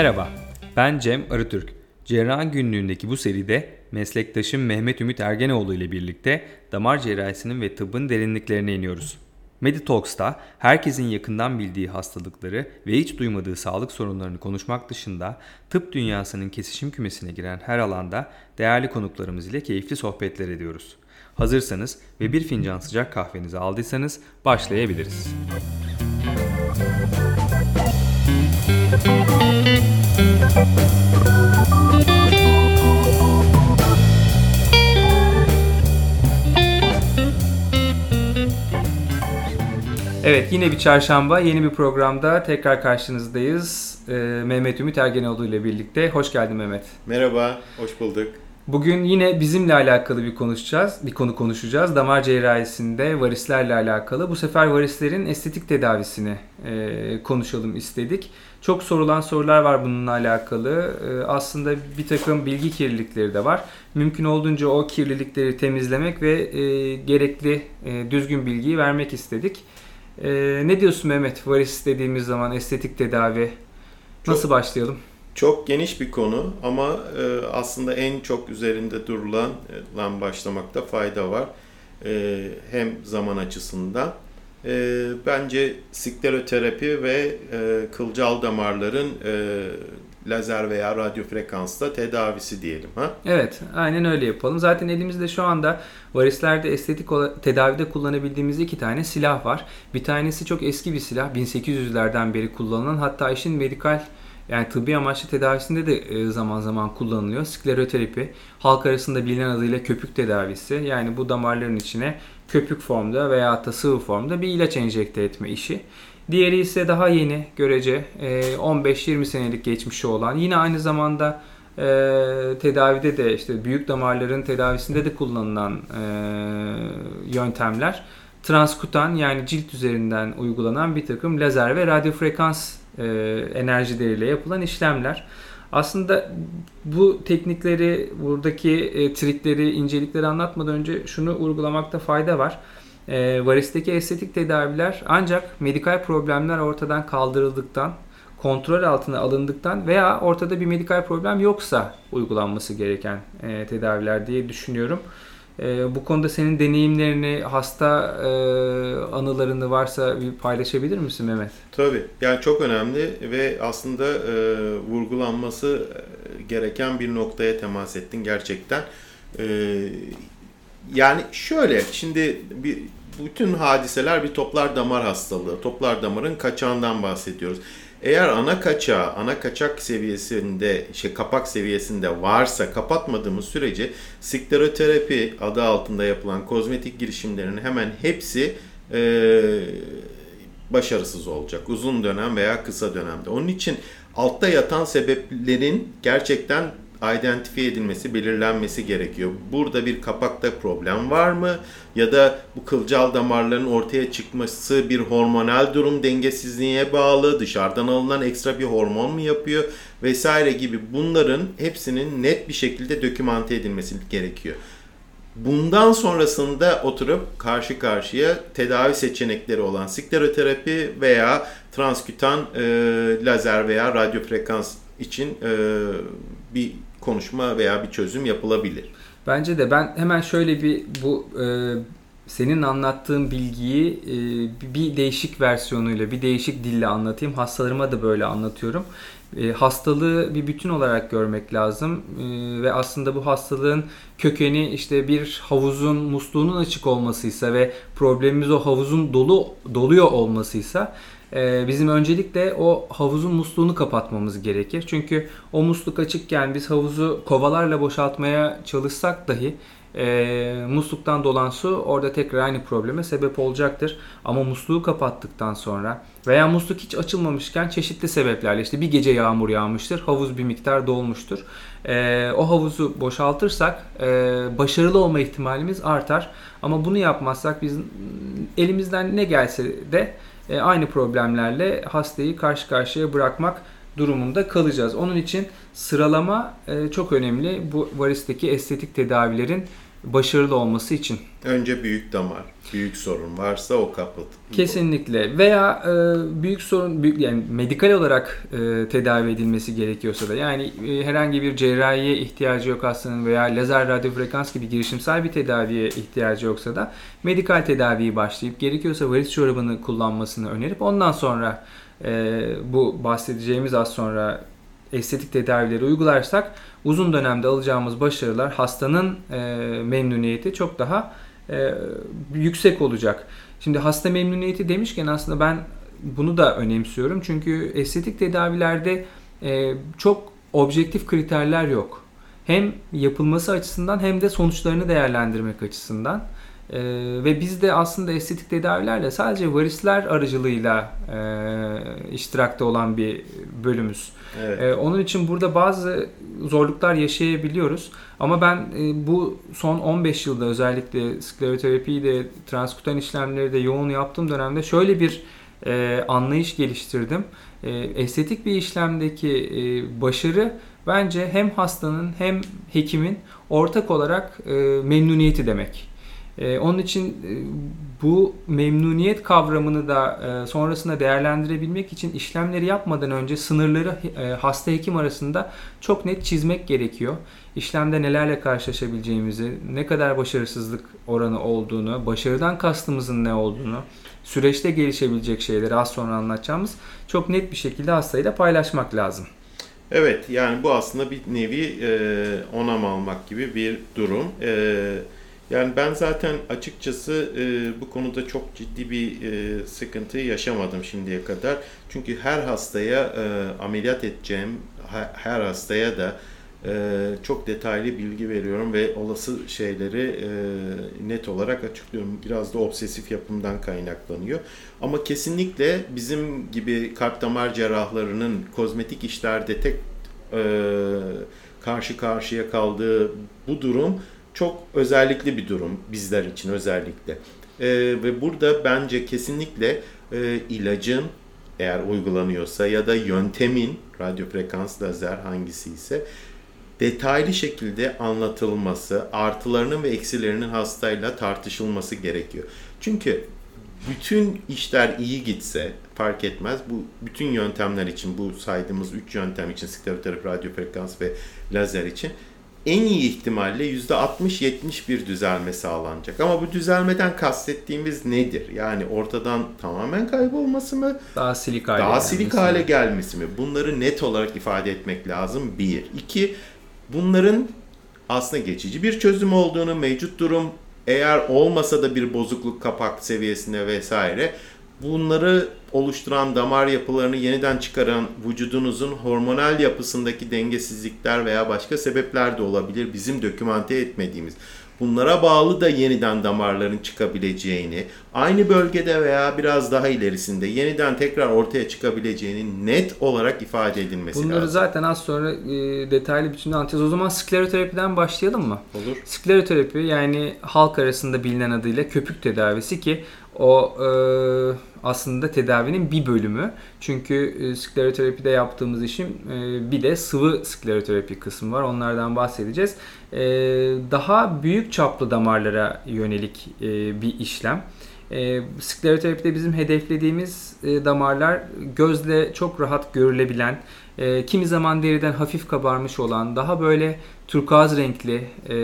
Merhaba, ben Cem Arıtürk. Cerrahın günlüğündeki bu seride meslektaşım Mehmet Ümit Ergenoğlu ile birlikte damar cerrahisinin ve tıbbın derinliklerine iniyoruz. Meditalks'ta herkesin yakından bildiği hastalıkları ve hiç duymadığı sağlık sorunlarını konuşmak dışında tıp dünyasının kesişim kümesine giren her alanda değerli konuklarımız ile keyifli sohbetler ediyoruz. Hazırsanız ve bir fincan sıcak kahvenizi aldıysanız başlayabiliriz. Evet yine bir çarşamba yeni bir programda tekrar karşınızdayız. Ee, Mehmet Ümit Ergenoğlu ile birlikte. Hoş geldin Mehmet. Merhaba, hoş bulduk. Bugün yine bizimle alakalı bir konuşacağız. Bir konu konuşacağız. Damar cerrahisinde varislerle alakalı. Bu sefer varislerin estetik tedavisini e, konuşalım istedik. Çok sorulan sorular var bununla alakalı. E, aslında bir takım bilgi kirlilikleri de var. Mümkün olduğunca o kirlilikleri temizlemek ve e, gerekli e, düzgün bilgiyi vermek istedik. E, ne diyorsun Mehmet? Varis dediğimiz zaman estetik tedavi nasıl çok, başlayalım? Çok geniş bir konu ama e, aslında en çok üzerinde durulan e, başlamakta fayda var. E, hem zaman açısından. E, bence skleroterapi ve kılcal damarların e, lazer veya radyo frekansla tedavisi diyelim. ha? Evet, aynen öyle yapalım. Zaten elimizde şu anda varislerde estetik tedavide kullanabildiğimiz iki tane silah var. Bir tanesi çok eski bir silah, 1800'lerden beri kullanılan. Hatta işin medikal yani tıbbi amaçlı tedavisinde de e, zaman zaman kullanılıyor. Skleroterapi, halk arasında bilinen adıyla köpük tedavisi. Yani bu damarların içine köpük formda veya da sıvı formda bir ilaç enjekte etme işi. Diğeri ise daha yeni görece 15-20 e, senelik geçmişi olan yine aynı zamanda e, tedavide de işte büyük damarların tedavisinde de kullanılan yöntemler transkutan yani cilt üzerinden uygulanan bir takım lazer ve radyo frekans e, enerjileriyle yapılan işlemler. Aslında bu teknikleri, buradaki e, trikleri, incelikleri anlatmadan önce şunu uygulamakta fayda var. E, varisteki estetik tedaviler ancak medikal problemler ortadan kaldırıldıktan, kontrol altına alındıktan veya ortada bir medikal problem yoksa uygulanması gereken e, tedaviler diye düşünüyorum. E, bu konuda senin deneyimlerini, hasta e, anılarını varsa bir paylaşabilir misin Mehmet? Tabii. Yani çok önemli ve aslında e, vurgulanması gereken bir noktaya temas ettin gerçekten. E, yani şöyle, şimdi bir bütün hadiseler bir toplar damar hastalığı. Toplar damarın kaçağından bahsediyoruz. Eğer ana kaçağı, ana kaçak seviyesinde, şey kapak seviyesinde varsa kapatmadığımız sürece skleroterapi adı altında yapılan kozmetik girişimlerin hemen hepsi e, başarısız olacak. Uzun dönem veya kısa dönemde. Onun için altta yatan sebeplerin gerçekten identifiye edilmesi, belirlenmesi gerekiyor. Burada bir kapakta problem var mı? Ya da bu kılcal damarların ortaya çıkması bir hormonal durum dengesizliğe bağlı, dışarıdan alınan ekstra bir hormon mu yapıyor vesaire gibi bunların hepsinin net bir şekilde dokümante edilmesi gerekiyor. Bundan sonrasında oturup karşı karşıya tedavi seçenekleri olan skleroterapi veya transkütan e, lazer veya radyo frekans için e, bir konuşma veya bir çözüm yapılabilir. Bence de ben hemen şöyle bir bu e, senin anlattığın bilgiyi e, bir değişik versiyonuyla, bir değişik dille anlatayım. Hastalarıma da böyle anlatıyorum. E, hastalığı bir bütün olarak görmek lazım e, ve aslında bu hastalığın kökeni işte bir havuzun musluğunun açık olmasıysa ve problemimiz o havuzun dolu doluyor olmasıysa e, bizim öncelikle o havuzun musluğunu kapatmamız gerekir. Çünkü o musluk açıkken biz havuzu kovalarla boşaltmaya çalışsak dahi e, musluktan dolan su orada tekrar aynı probleme sebep olacaktır. Ama musluğu kapattıktan sonra veya musluk hiç açılmamışken çeşitli sebeplerle işte bir gece yağmur yağmıştır, havuz bir miktar dolmuştur. E, o havuzu boşaltırsak e, başarılı olma ihtimalimiz artar. Ama bunu yapmazsak biz elimizden ne gelse de e, aynı problemlerle hastayı karşı karşıya bırakmak durumunda kalacağız. Onun için sıralama e, çok önemli. Bu varisteki estetik tedavilerin başarılı olması için. Önce büyük damar, büyük sorun varsa o kaput. Kesinlikle veya e, büyük sorun büyük yani medikal olarak e, tedavi edilmesi gerekiyorsa da yani e, herhangi bir cerrahiye ihtiyacı yok hastanın veya lazer radyo frekans gibi girişimsel bir tedaviye ihtiyacı yoksa da medikal tedaviyi başlayıp gerekiyorsa varis çorabını kullanmasını önerip ondan sonra e, bu bahsedeceğimiz az sonra estetik tedavileri uygularsak uzun dönemde alacağımız başarılar hastanın e, memnuniyeti çok daha e, yüksek olacak. Şimdi hasta memnuniyeti demişken aslında ben bunu da önemsiyorum. Çünkü estetik tedavilerde e, çok objektif kriterler yok. Hem yapılması açısından hem de sonuçlarını değerlendirmek açısından. Ee, ve biz de aslında estetik tedavilerle sadece varisler aracılığıyla e, iştirakta olan bir bölümüz. Evet. Ee, onun için burada bazı zorluklar yaşayabiliyoruz. Ama ben e, bu son 15 yılda özellikle skleroterapiyi de transkutan işlemleri de yoğun yaptığım dönemde şöyle bir e, anlayış geliştirdim. E, estetik bir işlemdeki e, başarı bence hem hastanın hem hekimin ortak olarak e, memnuniyeti demek. Ee, onun için e, bu memnuniyet kavramını da e, sonrasında değerlendirebilmek için işlemleri yapmadan önce sınırları e, hasta hekim arasında çok net çizmek gerekiyor. İşlemde nelerle karşılaşabileceğimizi, ne kadar başarısızlık oranı olduğunu, başarıdan kastımızın ne olduğunu, süreçte gelişebilecek şeyleri az sonra anlatacağımız çok net bir şekilde hastayla paylaşmak lazım. Evet yani bu aslında bir nevi e, onam almak gibi bir durum. Evet yani ben zaten açıkçası e, bu konuda çok ciddi bir e, sıkıntı yaşamadım şimdiye kadar. Çünkü her hastaya e, ameliyat edeceğim, her hastaya da e, çok detaylı bilgi veriyorum ve olası şeyleri e, net olarak açıklıyorum. Biraz da obsesif yapımdan kaynaklanıyor. Ama kesinlikle bizim gibi kalp damar cerrahlarının kozmetik işlerde tek e, karşı karşıya kaldığı bu durum çok özellikli bir durum bizler için özellikle. E, ve burada bence kesinlikle e, ilacın eğer uygulanıyorsa ya da yöntemin radyo frekans lazer hangisi ise detaylı şekilde anlatılması, artılarının ve eksilerinin hastayla tartışılması gerekiyor. Çünkü bütün işler iyi gitse fark etmez. Bu bütün yöntemler için bu saydığımız 3 yöntem için skleroterapi, radyo frekans ve lazer için en iyi ihtimalle %60-70 bir düzelme sağlanacak. Ama bu düzelmeden kastettiğimiz nedir? Yani ortadan tamamen kaybolması mı? Daha silik hale, Daha silik hale gelmesi mi? Bunları net olarak ifade etmek lazım. Bir. İki, bunların aslında geçici bir çözüm olduğunu, mevcut durum eğer olmasa da bir bozukluk kapak seviyesine vesaire bunları oluşturan damar yapılarını yeniden çıkaran vücudunuzun hormonal yapısındaki dengesizlikler veya başka sebepler de olabilir bizim dokümante etmediğimiz. Bunlara bağlı da yeniden damarların çıkabileceğini, aynı bölgede veya biraz daha ilerisinde yeniden tekrar ortaya çıkabileceğini net olarak ifade edilmesi Bunları lazım. Bunları zaten az sonra e, detaylı biçimde anlatacağız. O zaman skleroterapiden başlayalım mı? Olur. Skleroterapi yani halk arasında bilinen adıyla köpük tedavisi ki o e, aslında tedavinin bir bölümü. Çünkü e, skleroterapide yaptığımız işin e, bir de sıvı skleroterapi kısmı var. Onlardan bahsedeceğiz. E, daha büyük çaplı damarlara yönelik e, bir işlem. E, skleroterapide bizim hedeflediğimiz e, damarlar gözle çok rahat görülebilen, e, kimi zaman deriden hafif kabarmış olan, daha böyle turkuaz renkli e,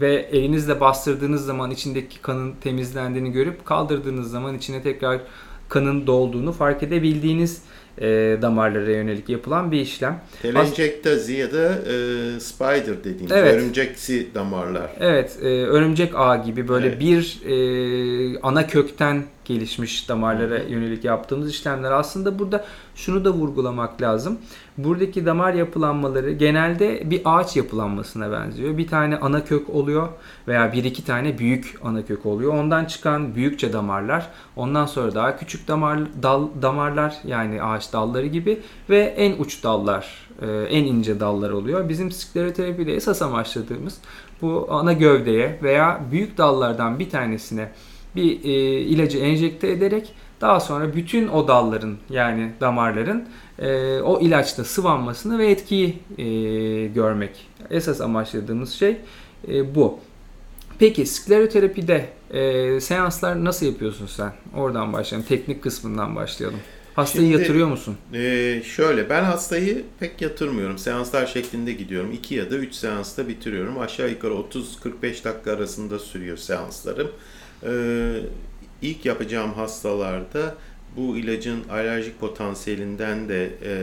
ve elinizle bastırdığınız zaman içindeki kanın temizlendiğini görüp kaldırdığınız zaman içine tekrar kanın dolduğunu fark edebildiğiniz e, damarlara yönelik yapılan bir işlem. Telenjektazi ya da e, spider dediğimiz evet. örümceksi damarlar. Evet, e, örümcek ağ gibi böyle evet. bir e, ana kökten gelişmiş damarlara yönelik yaptığımız işlemler. Aslında burada şunu da vurgulamak lazım. Buradaki damar yapılanmaları genelde bir ağaç yapılanmasına benziyor. Bir tane ana kök oluyor veya bir iki tane büyük ana kök oluyor. Ondan çıkan büyükçe damarlar, ondan sonra daha küçük damar dal, damarlar yani ağaç dalları gibi ve en uç dallar, e, en ince dallar oluyor. Bizim skleroterapide esas amaçladığımız bu ana gövdeye veya büyük dallardan bir tanesine bir e, ilacı enjekte ederek daha sonra bütün o dalların yani damarların e, o ilaçta sıvanmasını ve etkiyi e, görmek. Esas amaçladığımız şey e, bu. Peki skleroterapide e, seanslar nasıl yapıyorsun sen? Oradan başlayalım. Teknik kısmından başlayalım. Hastayı Şimdi- yatırıyor musun? Ee, şöyle ben hastayı pek yatırmıyorum. Seanslar şeklinde gidiyorum. 2 ya da 3 seansta bitiriyorum. Aşağı yukarı 30-45 dakika arasında sürüyor seanslarım. Ee, ilk yapacağım hastalarda bu ilacın alerjik potansiyelinden de e,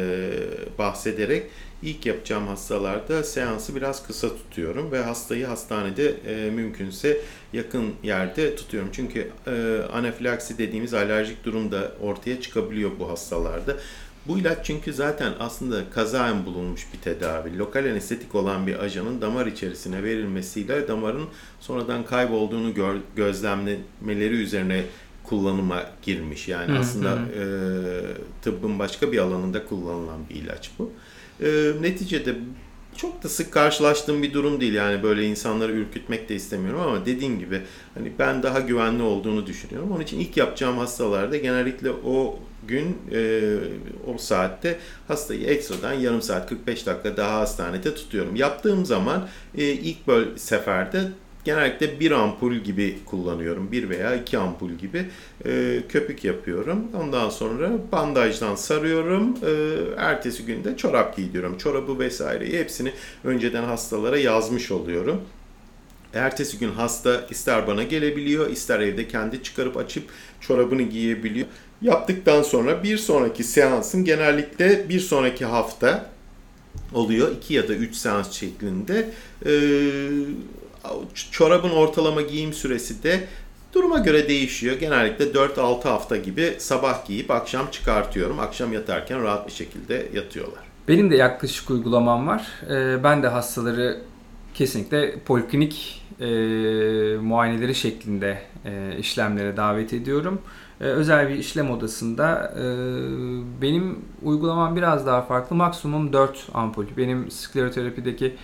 bahsederek ilk yapacağım hastalarda seansı biraz kısa tutuyorum ve hastayı hastanede e, mümkünse yakın yerde tutuyorum. Çünkü e, anafilaksi dediğimiz alerjik durum da ortaya çıkabiliyor bu hastalarda. Bu ilaç çünkü zaten aslında kazaen bulunmuş bir tedavi. Lokal anestetik olan bir ajanın damar içerisine verilmesiyle damarın sonradan kaybolduğunu gör- gözlemlemeleri üzerine kullanıma girmiş. Yani Hı hı aslında e, tıbbın başka bir alanında kullanılan bir ilaç bu. E, neticede çok da sık karşılaştığım bir durum değil yani böyle insanları ürkütmek de istemiyorum ama dediğim gibi hani ben daha güvenli olduğunu düşünüyorum. Onun için ilk yapacağım hastalarda genellikle o gün e, o saatte hastayı ekstradan yarım saat 45 dakika daha hastanede tutuyorum. Yaptığım zaman e, ilk böyle seferde genellikle bir ampul gibi kullanıyorum. Bir veya iki ampul gibi e, köpük yapıyorum. Ondan sonra bandajdan sarıyorum. E, ertesi günde çorap giydiriyorum. Çorabı vesaireyi hepsini önceden hastalara yazmış oluyorum. Ertesi gün hasta ister bana gelebiliyor, ister evde kendi çıkarıp açıp çorabını giyebiliyor. Yaptıktan sonra bir sonraki seansın genellikle bir sonraki hafta oluyor. 2 ya da 3 seans şeklinde. Ee, çorabın ortalama giyim süresi de duruma göre değişiyor. Genellikle 4-6 hafta gibi sabah giyip akşam çıkartıyorum. Akşam yatarken rahat bir şekilde yatıyorlar. Benim de yaklaşık uygulamam var. Ee, ben de hastaları kesinlikle poliklinik e, muayeneleri şeklinde e, işlemlere davet ediyorum. E, özel bir işlem odasında benim uygulamam biraz daha farklı. Maksimum 4 ampul. Benim skleroterapideki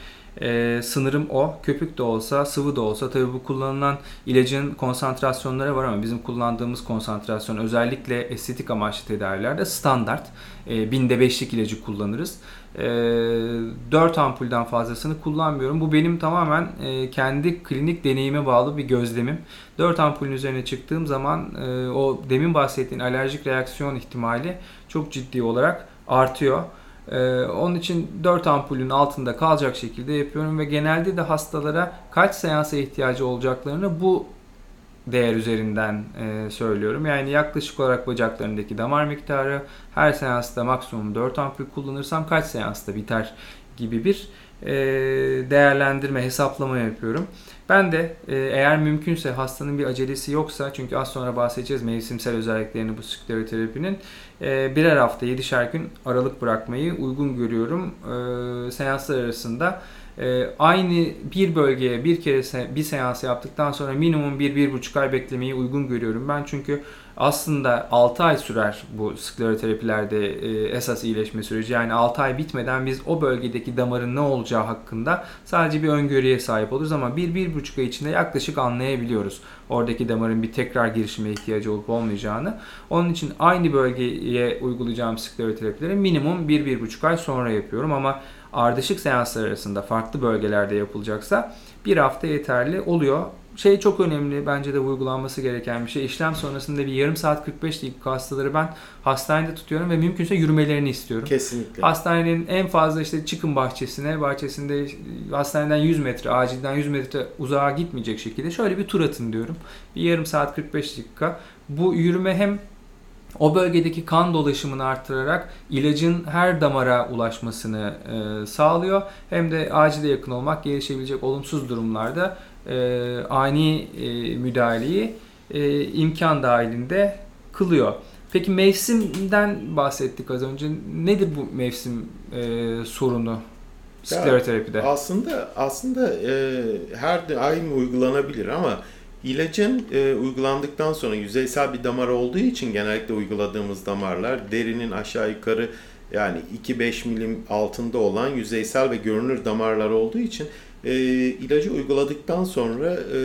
e, sınırım o. Köpük de olsa, sıvı da olsa. Tabii bu kullanılan ilacın konsantrasyonları var ama bizim kullandığımız konsantrasyon özellikle estetik amaçlı tedavilerde standart. E, binde beşlik ilacı kullanırız. E, 4 ampulden fazlasını kullanmıyorum. Bu benim tamamen e, kendi klinik deneyime bağlı bir gözlemim. 4 ampulün üzerine çıktığım zaman e, o demin bahsettiğin alerjik reaksiyon ihtimali çok ciddi olarak artıyor. Ee, onun için 4 ampulün altında kalacak şekilde yapıyorum ve genelde de hastalara kaç seansa ihtiyacı olacaklarını bu değer üzerinden e, söylüyorum. Yani yaklaşık olarak bacaklarındaki damar miktarı her seansta maksimum 4 ampul kullanırsam kaç seansta biter gibi bir değerlendirme, hesaplama yapıyorum. Ben de e, eğer mümkünse hastanın bir acelesi yoksa çünkü az sonra bahsedeceğiz mevsimsel özelliklerini bu skleroterapinin e, birer hafta 7'şer gün aralık bırakmayı uygun görüyorum. E, seanslar arasında e, aynı bir bölgeye bir kere bir seans yaptıktan sonra minimum 1-1,5 ay beklemeyi uygun görüyorum. Ben çünkü aslında 6 ay sürer bu skleroterapilerde e, esas iyileşme süreci. Yani 6 ay bitmeden biz o bölgedeki damarın ne olacağı hakkında sadece bir öngörüye sahip oluruz ama 1-1,5 ay içinde yaklaşık anlayabiliyoruz. Oradaki damarın bir tekrar girişime ihtiyacı olup olmayacağını. Onun için aynı bölgeye uygulayacağım skleroterapileri minimum 1-1,5 ay sonra yapıyorum ama ardışık seanslar arasında farklı bölgelerde yapılacaksa bir hafta yeterli oluyor. Şey çok önemli bence de uygulanması gereken bir şey. İşlem sonrasında bir yarım saat 45 dakika hastaları ben hastanede tutuyorum ve mümkünse yürümelerini istiyorum. Kesinlikle. Hastanenin en fazla işte çıkın bahçesine, bahçesinde hastaneden 100 metre, acilden 100 metre uzağa gitmeyecek şekilde şöyle bir tur atın diyorum. Bir yarım saat 45 dakika. Bu yürüme hem o bölgedeki kan dolaşımını arttırarak ilacın her damara ulaşmasını e, sağlıyor. Hem de acile yakın olmak gelişebilecek olumsuz durumlarda e, ani e, müdahaleyi e, imkan dahilinde kılıyor. Peki mevsimden bahsettik az önce. Nedir bu mevsim e, sorunu skleroterapide? Aslında aslında e, her daim uygulanabilir ama ilacın e, uygulandıktan sonra yüzeysel bir damar olduğu için genellikle uyguladığımız damarlar derinin aşağı yukarı yani 2-5 milim altında olan yüzeysel ve görünür damarlar olduğu için e, ilacı uyguladıktan sonra e,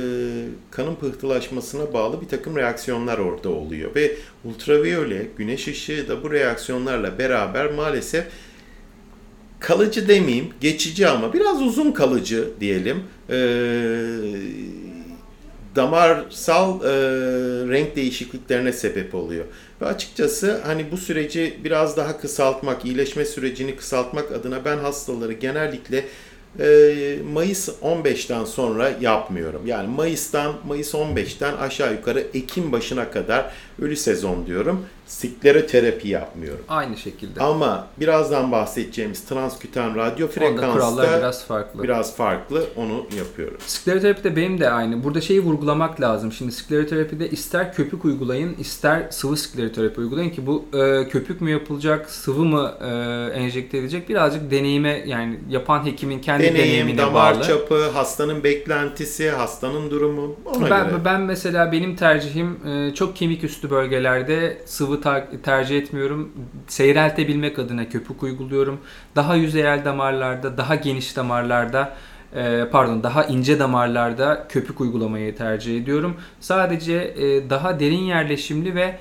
kanın pıhtılaşmasına bağlı bir takım reaksiyonlar orada oluyor ve ultraviyole, güneş ışığı da bu reaksiyonlarla beraber maalesef kalıcı demeyeyim, geçici ama biraz uzun kalıcı diyelim. Ee, damarsal e, renk değişikliklerine sebep oluyor. Ve açıkçası hani bu süreci biraz daha kısaltmak, iyileşme sürecini kısaltmak adına ben hastaları genellikle e, Mayıs 15'ten sonra yapmıyorum. Yani Mayıs'tan Mayıs 15'ten aşağı yukarı Ekim başına kadar ölü sezon diyorum. Skleroterapi yapmıyorum. Aynı şekilde. Ama birazdan bahsedeceğimiz transküten radyo frekansta biraz farklı. biraz farklı. Onu yapıyorum. Skleroterapide benim de aynı. Burada şeyi vurgulamak lazım. Şimdi skleroterapide ister köpük uygulayın, ister sıvı skleroterapi uygulayın ki bu e, köpük mü yapılacak, sıvı mı e, enjekte edilecek birazcık deneyime yani yapan hekimin kendi Deneyim, deneyimine damar bağlı. çapı, hastanın beklentisi, hastanın durumu ona ben, göre. ben mesela benim tercihim e, çok kemik üstü bölgelerde sıvı tercih etmiyorum. Seyreltebilmek adına köpük uyguluyorum. Daha yüzeyel damarlarda, daha geniş damarlarda e, pardon daha ince damarlarda köpük uygulamayı tercih ediyorum. Sadece e, daha derin yerleşimli ve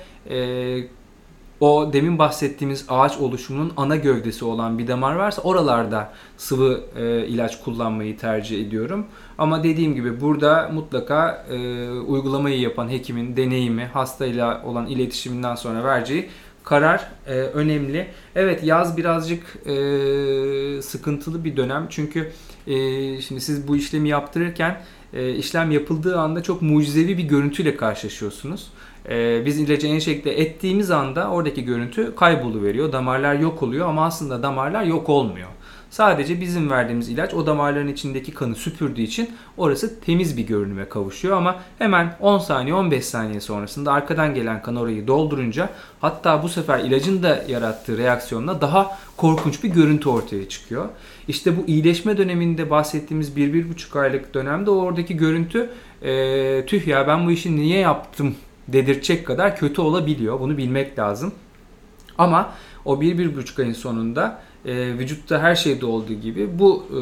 o demin bahsettiğimiz ağaç oluşumunun ana gövdesi olan bir damar varsa oralarda sıvı e, ilaç kullanmayı tercih ediyorum. Ama dediğim gibi burada mutlaka e, uygulamayı yapan hekimin deneyimi, hastayla olan iletişiminden sonra vereceği karar e, önemli. Evet yaz birazcık e, sıkıntılı bir dönem çünkü e, şimdi siz bu işlemi yaptırırken e, işlem yapıldığı anda çok mucizevi bir görüntüyle karşılaşıyorsunuz. E, biz ilacı enjekte ettiğimiz anda oradaki görüntü kayboluveriyor. Damarlar yok oluyor ama aslında damarlar yok olmuyor. Sadece bizim verdiğimiz ilaç o damarların içindeki kanı süpürdüğü için orası temiz bir görünüme kavuşuyor ama hemen 10 saniye 15 saniye sonrasında arkadan gelen kan orayı doldurunca hatta bu sefer ilacın da yarattığı reaksiyonla daha korkunç bir görüntü ortaya çıkıyor. İşte bu iyileşme döneminde bahsettiğimiz 1-1,5 aylık dönemde oradaki görüntü e, tüh ya ben bu işi niye yaptım dedirtecek kadar kötü olabiliyor. Bunu bilmek lazım. Ama o 1-1,5 ayın sonunda e, vücutta her şeyde olduğu gibi bu e,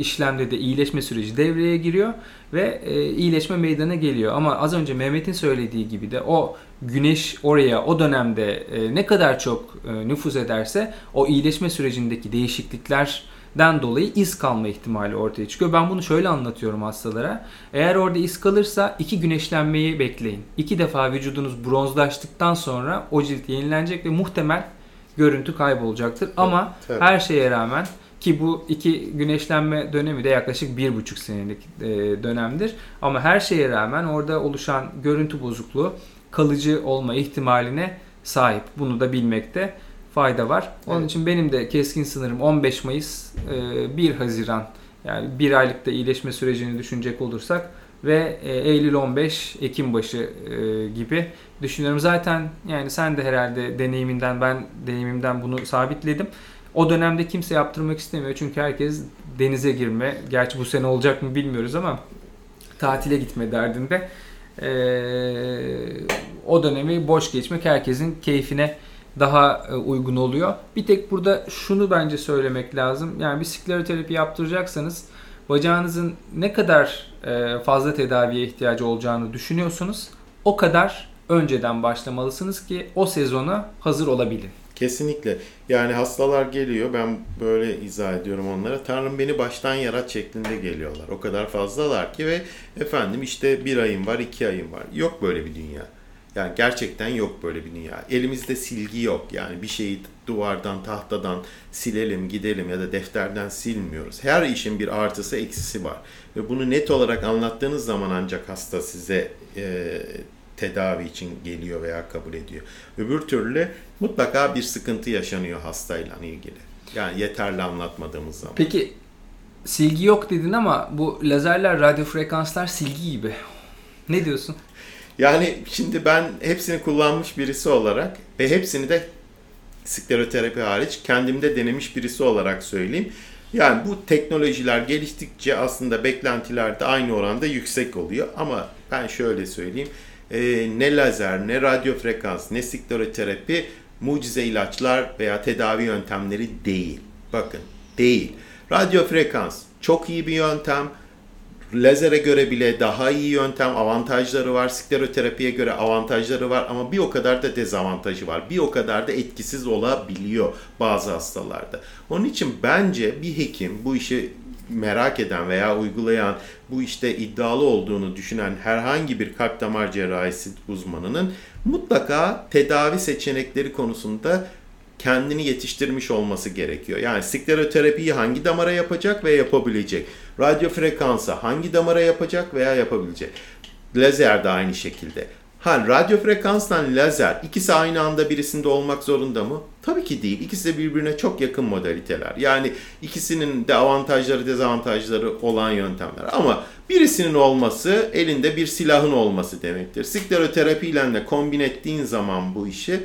işlemde de iyileşme süreci devreye giriyor ve e, iyileşme meydana geliyor. Ama az önce Mehmet'in söylediği gibi de o güneş oraya o dönemde e, ne kadar çok e, nüfuz ederse o iyileşme sürecindeki değişikliklerden dolayı iz kalma ihtimali ortaya çıkıyor. Ben bunu şöyle anlatıyorum hastalara. Eğer orada iz kalırsa iki güneşlenmeyi bekleyin. İki defa vücudunuz bronzlaştıktan sonra o cilt yenilenecek ve muhtemel görüntü kaybolacaktır. Ama tabii. her şeye rağmen ki bu iki güneşlenme dönemi de yaklaşık bir buçuk senelik e, dönemdir. Ama her şeye rağmen orada oluşan görüntü bozukluğu kalıcı olma ihtimaline sahip. Bunu da bilmekte fayda var. Onun Evet. için benim de keskin sınırım 15 Mayıs, e, 1 Haziran yani bir aylıkta iyileşme sürecini düşünecek olursak ve e, Eylül 15, Ekim başı e, gibi düşünüyorum. Zaten yani sen de herhalde deneyiminden ben deneyimimden bunu sabitledim. O dönemde kimse yaptırmak istemiyor çünkü herkes denize girme, gerçi bu sene olacak mı bilmiyoruz ama tatile gitme derdinde. E, o dönemi boş geçmek herkesin keyfine daha e, uygun oluyor. Bir tek burada şunu bence söylemek lazım. Yani bir skleroterapi yaptıracaksanız bacağınızın ne kadar e, fazla tedaviye ihtiyacı olacağını düşünüyorsunuz. O kadar önceden başlamalısınız ki o sezona hazır olabilin. Kesinlikle. Yani hastalar geliyor. Ben böyle izah ediyorum onlara. Tanrım beni baştan yarat şeklinde geliyorlar. O kadar fazlalar ki ve efendim işte bir ayım var, iki ayım var. Yok böyle bir dünya. Yani gerçekten yok böyle bir dünya. Elimizde silgi yok. Yani bir şeyi duvardan, tahtadan silelim, gidelim ya da defterden silmiyoruz. Her işin bir artısı, eksisi var. Ve bunu net olarak anlattığınız zaman ancak hasta size e, tedavi için geliyor veya kabul ediyor. Öbür türlü mutlaka bir sıkıntı yaşanıyor hastayla ilgili. Yani yeterli anlatmadığımız zaman. Peki silgi yok dedin ama bu lazerler, radyo frekanslar silgi gibi. Ne diyorsun? Yani şimdi ben hepsini kullanmış birisi olarak ve hepsini de skleroterapi hariç kendimde denemiş birisi olarak söyleyeyim. Yani bu teknolojiler geliştikçe aslında beklentiler de aynı oranda yüksek oluyor. Ama ben şöyle söyleyeyim. e, ne lazer, ne radyo frekans, ne skleroterapi mucize ilaçlar veya tedavi yöntemleri değil. Bakın değil. Radyo frekans çok iyi bir yöntem. Lazere göre bile daha iyi yöntem, avantajları var. Skleroterapiye göre avantajları var ama bir o kadar da dezavantajı var. Bir o kadar da etkisiz olabiliyor bazı hastalarda. Onun için bence bir hekim bu işi merak eden veya uygulayan bu işte iddialı olduğunu düşünen herhangi bir kalp damar cerrahisi uzmanının mutlaka tedavi seçenekleri konusunda kendini yetiştirmiş olması gerekiyor. Yani skleroterapiyi hangi damara yapacak ve yapabilecek? Radyo frekansa hangi damara yapacak veya yapabilecek? Lazer de aynı şekilde. Ha radyo frekansla lazer ikisi aynı anda birisinde olmak zorunda mı? Tabii ki değil. İkisi de birbirine çok yakın modaliteler. Yani ikisinin de avantajları dezavantajları olan yöntemler. Ama birisinin olması elinde bir silahın olması demektir. Skleroterapi ile de kombin ettiğin zaman bu işi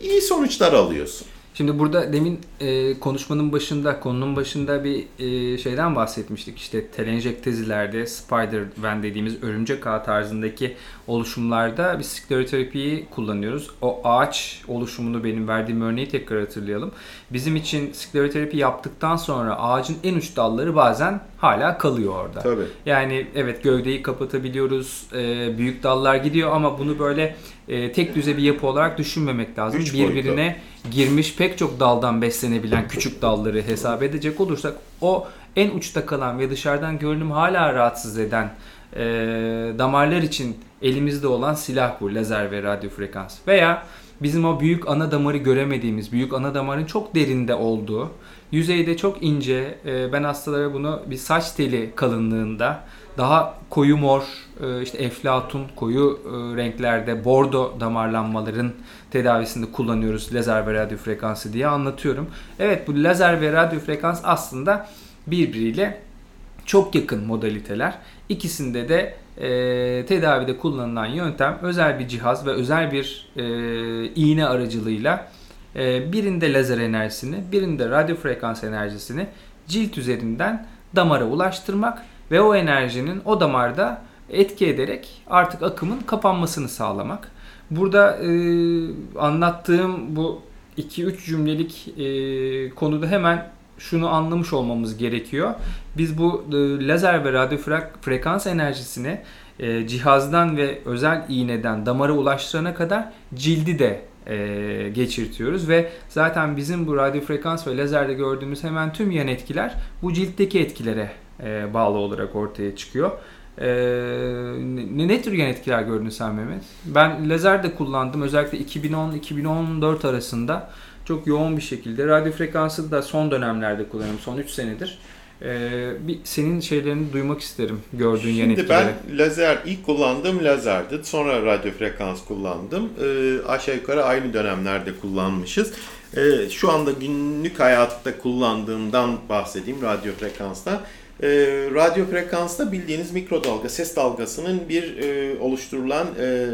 iyi sonuçlar alıyorsun. Şimdi burada demin e, konuşmanın başında, konunun başında bir e, şeyden bahsetmiştik. İşte telenjektezilerde, spider ven dediğimiz örümcek ağ tarzındaki oluşumlarda biz skleroterapiyi kullanıyoruz. O ağaç oluşumunu benim verdiğim örneği tekrar hatırlayalım. Bizim için skleroterapi yaptıktan sonra ağacın en uç dalları bazen hala kalıyor orada. Tabii. Yani evet gövdeyi kapatabiliyoruz, e, büyük dallar gidiyor ama bunu böyle e, tek düze bir yapı olarak düşünmemek lazım. Üç Birbirine girmiş pek çok daldan beslenebilen küçük dalları hesap edecek olursak o en uçta kalan ve dışarıdan görünüm hala rahatsız eden e, damarlar için elimizde olan silah bu lazer ve radyo frekans. Veya bizim o büyük ana damarı göremediğimiz, büyük ana damarın çok derinde olduğu, yüzeyde çok ince, e, ben hastalara bunu bir saç teli kalınlığında daha koyu mor, e, işte eflatun koyu e, renklerde bordo damarlanmaların tedavisinde kullanıyoruz lazer ve radyo frekansı diye anlatıyorum. Evet bu lazer ve radyo frekans aslında birbiriyle çok yakın modaliteler. İkisinde de e, tedavide kullanılan yöntem özel bir cihaz ve özel bir e, iğne aracılığıyla e, birinde lazer enerjisini, birinde radyo frekans enerjisini cilt üzerinden damara ulaştırmak ve o enerjinin o damarda etki ederek artık akımın kapanmasını sağlamak. Burada e, anlattığım bu 2-3 cümlelik e, konuda hemen şunu anlamış olmamız gerekiyor. Biz bu e, lazer ve radyo frekans enerjisini e, cihazdan ve özel iğneden damara ulaştırana kadar cildi de e, geçirtiyoruz ve zaten bizim bu radyo frekans ve lazerde gördüğümüz hemen tüm yan etkiler bu ciltteki etkilere e, bağlı olarak ortaya çıkıyor. Ne, ne tür yan etkiler gördün sen Mehmet? Ben lazer de kullandım özellikle 2010-2014 arasında çok yoğun bir şekilde. Radyo frekansı da son dönemlerde kullanıyorum. Son 3 senedir. Ee, bir senin şeylerini duymak isterim gördüğün Şimdi yan etkileri. ben lazer ilk kullandığım lazerdi. Sonra radyo frekans kullandım. Ee, aşağı yukarı aynı dönemlerde kullanmışız. Ee, şu anda günlük hayatta kullandığımdan bahsedeyim radyo frekanstan. Ee, radyo frekansta bildiğiniz mikrodalga ses dalgasının bir e, oluşturulan e,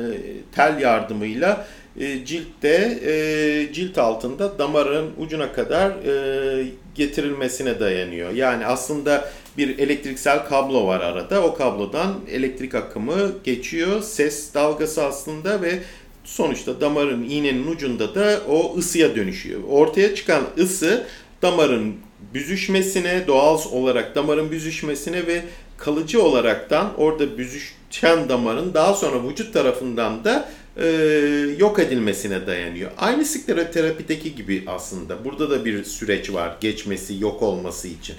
tel yardımıyla e, ciltte e, cilt altında damarın ucuna kadar e, getirilmesine dayanıyor. Yani aslında bir elektriksel kablo var arada. O kablodan elektrik akımı geçiyor. Ses dalgası aslında ve sonuçta damarın iğnenin ucunda da o ısıya dönüşüyor. Ortaya çıkan ısı damarın büzüşmesine, doğal olarak damarın büzüşmesine ve kalıcı olaraktan orada büzüşen damarın daha sonra vücut tarafından da e, yok edilmesine dayanıyor. Aynı skleroterapideki gibi aslında. Burada da bir süreç var geçmesi, yok olması için.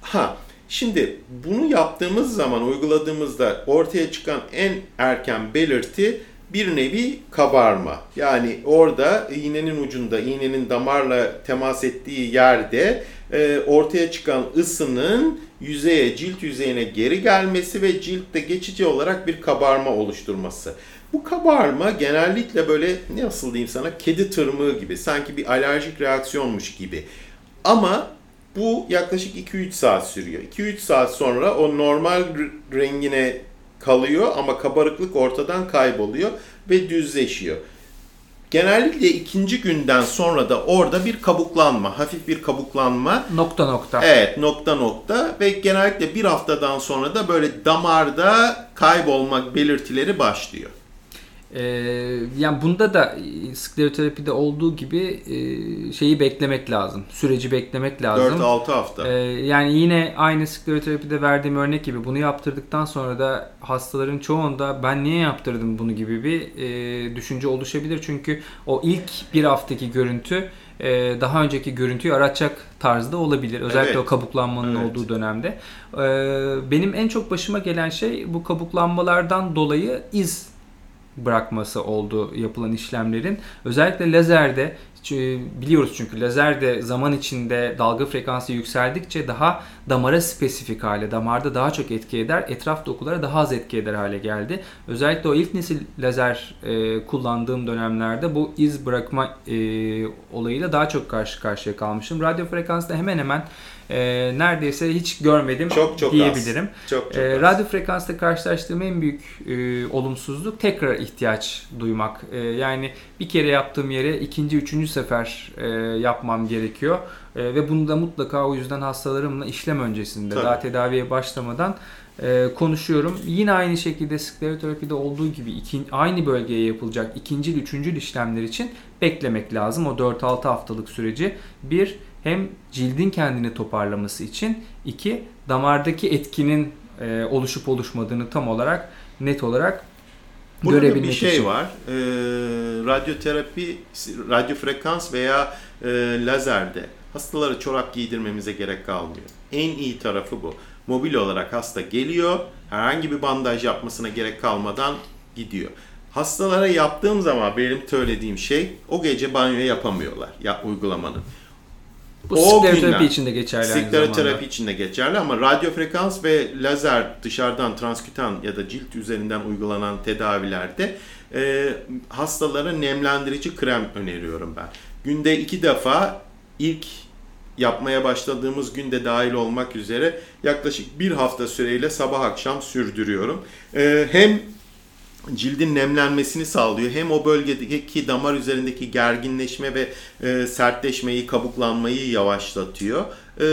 Ha, şimdi bunu yaptığımız zaman, uyguladığımızda ortaya çıkan en erken belirti bir nevi kabarma. Yani orada iğnenin ucunda, iğnenin damarla temas ettiği yerde e, ortaya çıkan ısının yüzeye, cilt yüzeyine geri gelmesi ve ciltte geçici olarak bir kabarma oluşturması. Bu kabarma genellikle böyle nasıl diyeyim sana kedi tırmığı gibi sanki bir alerjik reaksiyonmuş gibi. Ama bu yaklaşık 2-3 saat sürüyor. 2-3 saat sonra o normal rengine kalıyor ama kabarıklık ortadan kayboluyor ve düzleşiyor. Genellikle ikinci günden sonra da orada bir kabuklanma, hafif bir kabuklanma. Nokta nokta. Evet, nokta nokta ve genellikle bir haftadan sonra da böyle damarda kaybolmak belirtileri başlıyor. Ee, yani bunda da e, skleroterapide olduğu gibi e, şeyi beklemek lazım. Süreci beklemek lazım. 4-6 hafta. Ee, yani yine aynı skleroterapide verdiğim örnek gibi bunu yaptırdıktan sonra da hastaların çoğunda ben niye yaptırdım bunu gibi bir e, düşünce oluşabilir. Çünkü o ilk bir haftaki görüntü e, daha önceki görüntüyü aratacak tarzda olabilir. Özellikle Evet. o kabuklanmanın Evet. olduğu dönemde. E, benim en çok başıma gelen şey bu kabuklanmalardan dolayı iz bırakması oldu yapılan işlemlerin. Özellikle lazerde ç- biliyoruz çünkü lazerde zaman içinde dalga frekansı yükseldikçe daha damara spesifik hale, damarda daha çok etki eder, etraf dokulara daha az etki eder hale geldi. Özellikle o ilk nesil lazer e, kullandığım dönemlerde bu iz bırakma e, olayıyla daha çok karşı karşıya kalmışım. Radyo frekansta hemen hemen e, neredeyse hiç görmedim Çok çok diyebilirim. az. Çok çok E, radyo frekansta karşılaştığım en büyük e, olumsuzluk tekrar ihtiyaç duymak. E, yani bir kere yaptığım yere ikinci, üçüncü sefer e, yapmam gerekiyor. E, ve bunu da mutlaka o yüzden hastalarımla işlem öncesinde Tabii. daha tedaviye başlamadan e, konuşuyorum. Yine aynı şekilde skleroterapide olduğu gibi iki, aynı bölgeye yapılacak ikinci, üçüncü işlemler için beklemek lazım. O 4-6 haftalık süreci. Bir, hem cildin kendini toparlaması için. iki damardaki etkinin e, oluşup oluşmadığını tam olarak net olarak Burada da görebilmek bir şey için. var. Ee, radyoterapi, radyo frekans veya e, lazerde hastalara çorap giydirmemize gerek kalmıyor. En iyi tarafı bu. Mobil olarak hasta geliyor, herhangi bir bandaj yapmasına gerek kalmadan gidiyor. Hastalara yaptığım zaman benim söylediğim şey o gece banyo yapamıyorlar ya uygulamanın. Bu O skleroterapi günden- için de geçerli aynı Skleroterapi için de geçerli ama radyo frekans ve lazer dışarıdan transkütan ya da cilt üzerinden uygulanan tedavilerde e, hastalara nemlendirici krem öneriyorum ben. Günde iki defa ilk yapmaya başladığımız günde dahil olmak üzere yaklaşık bir hafta süreyle sabah akşam sürdürüyorum. E, hem cildin nemlenmesini sağlıyor. Hem o bölgedeki damar üzerindeki gerginleşme ve e, sertleşmeyi, kabuklanmayı yavaşlatıyor. E,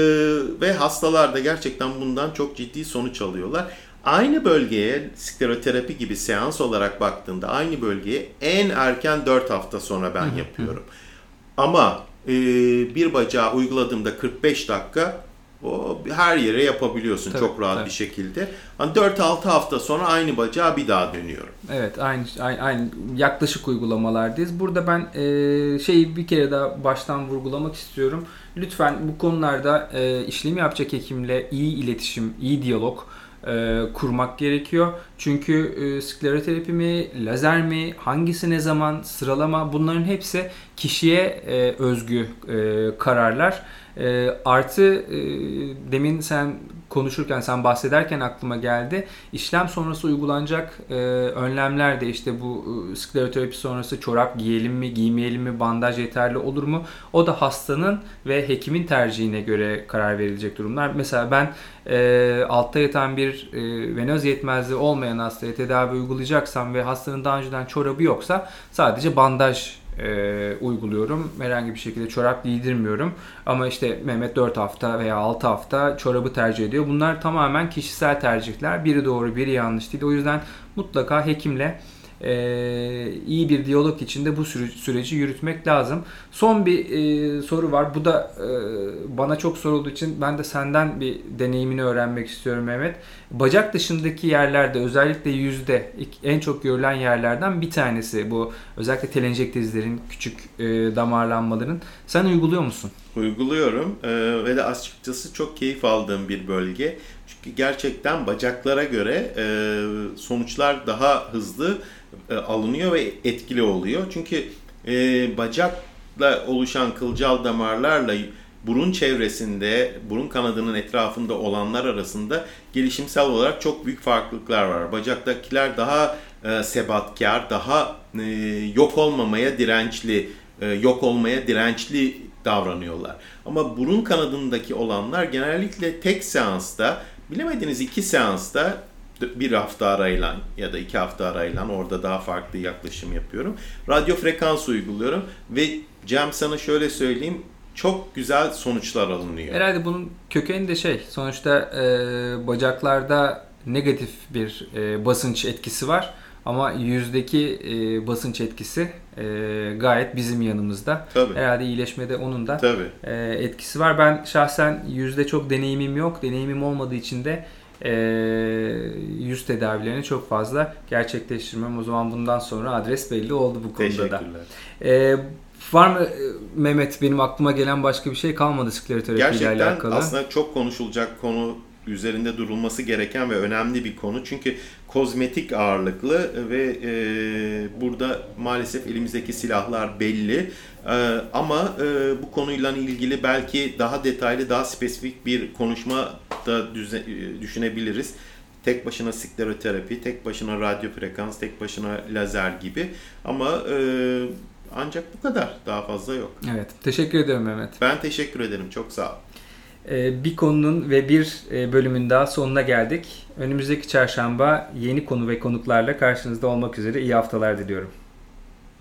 ve hastalar da gerçekten bundan çok ciddi sonuç alıyorlar. Aynı bölgeye skleroterapi gibi seans olarak baktığında aynı bölgeye en erken 4 hafta sonra ben yapıyorum. Ama e, bir bacağı uyguladığımda 45 dakika o her yere yapabiliyorsun Tabii, çok rahat tabii. bir şekilde. Hani 4-6 hafta sonra aynı bacağa bir daha dönüyorum. Evet aynı, aynı, aynı yaklaşık uygulamalardayız. Burada ben e, şeyi bir kere daha baştan vurgulamak istiyorum. Lütfen bu konularda e, işlem yapacak hekimle iyi iletişim, iyi diyalog e, kurmak gerekiyor. Çünkü e, skleroterapi mi, lazer mi, hangisi ne zaman, sıralama bunların hepsi kişiye e, özgü e, kararlar. E, artı e, demin sen konuşurken, sen bahsederken aklıma geldi. İşlem sonrası uygulanacak e, önlemler de işte bu e, skleroterapi sonrası çorap giyelim mi, giymeyelim mi, bandaj yeterli olur mu? O da hastanın ve hekimin tercihine göre karar verilecek durumlar. Mesela ben e, altta yatan bir e, venöz yetmezliği olmayan hastaya tedavi uygulayacaksam ve hastanın daha önceden çorabı yoksa sadece bandaj e, uyguluyorum. Herhangi bir şekilde çorap giydirmiyorum. Ama işte Mehmet 4 hafta veya 6 hafta çorabı tercih ediyor. Bunlar tamamen kişisel tercihler. Biri doğru, biri yanlış değil. O yüzden mutlaka hekimle e, iyi bir diyalog içinde bu süre- süreci yürütmek lazım. Son bir e, soru var. Bu da e, bana çok sorulduğu için ben de senden bir deneyimini öğrenmek istiyorum Mehmet. Bacak dışındaki yerlerde özellikle yüzde en çok görülen yerlerden bir tanesi bu özellikle telenjektezlerin küçük e, damarlanmaların. Sen uyguluyor musun? Uyguluyorum e, ve de açıkçası çok keyif aldığım bir bölge. Gerçekten bacaklara göre e, sonuçlar daha hızlı e, alınıyor ve etkili oluyor. Çünkü e, bacakla oluşan kılcal damarlarla burun çevresinde, burun kanadının etrafında olanlar arasında gelişimsel olarak çok büyük farklılıklar var. Bacaktakiler daha e, sebatkar, daha e, yok olmamaya dirençli, e, yok olmaya dirençli davranıyorlar. Ama burun kanadındaki olanlar genellikle tek seansta, bilemediniz iki seansta bir hafta arayla ya da iki hafta arayla orada daha farklı yaklaşım yapıyorum. Radyo frekans uyguluyorum ve Cem sana şöyle söyleyeyim çok güzel sonuçlar alınıyor. Herhalde bunun kökeni de şey sonuçta e, bacaklarda negatif bir e, basınç etkisi var. Ama yüzdeki e, basınç etkisi e, gayet bizim yanımızda. Tabii. Herhalde iyileşmede onun da Tabii. e, etkisi var. Ben şahsen yüzde çok deneyimim yok. Deneyimim olmadığı için de e, yüz tedavilerini çok fazla gerçekleştirmem. O zaman bundan sonra adres belli oldu bu konuda da. Teşekkürler. E, Var mı e, Mehmet benim aklıma gelen başka bir şey kalmadı skleroterapi ile Gerçekten alakalı. aslında çok konuşulacak konu üzerinde durulması gereken ve önemli bir konu. Çünkü kozmetik ağırlıklı ve e, burada maalesef elimizdeki silahlar belli. E, ama e, bu konuyla ilgili belki daha detaylı, daha spesifik bir konuşma da düze, e, düşünebiliriz. Tek başına skleroterapi, tek başına radyo frekans, tek başına lazer gibi. Ama e, ancak bu kadar. Daha fazla yok. Evet. Teşekkür ederim Mehmet. Ben teşekkür ederim. Çok sağ ol. Ee, bir konunun ve bir e, bölümün daha sonuna geldik. Önümüzdeki çarşamba yeni konu ve konuklarla karşınızda olmak üzere iyi haftalar diliyorum.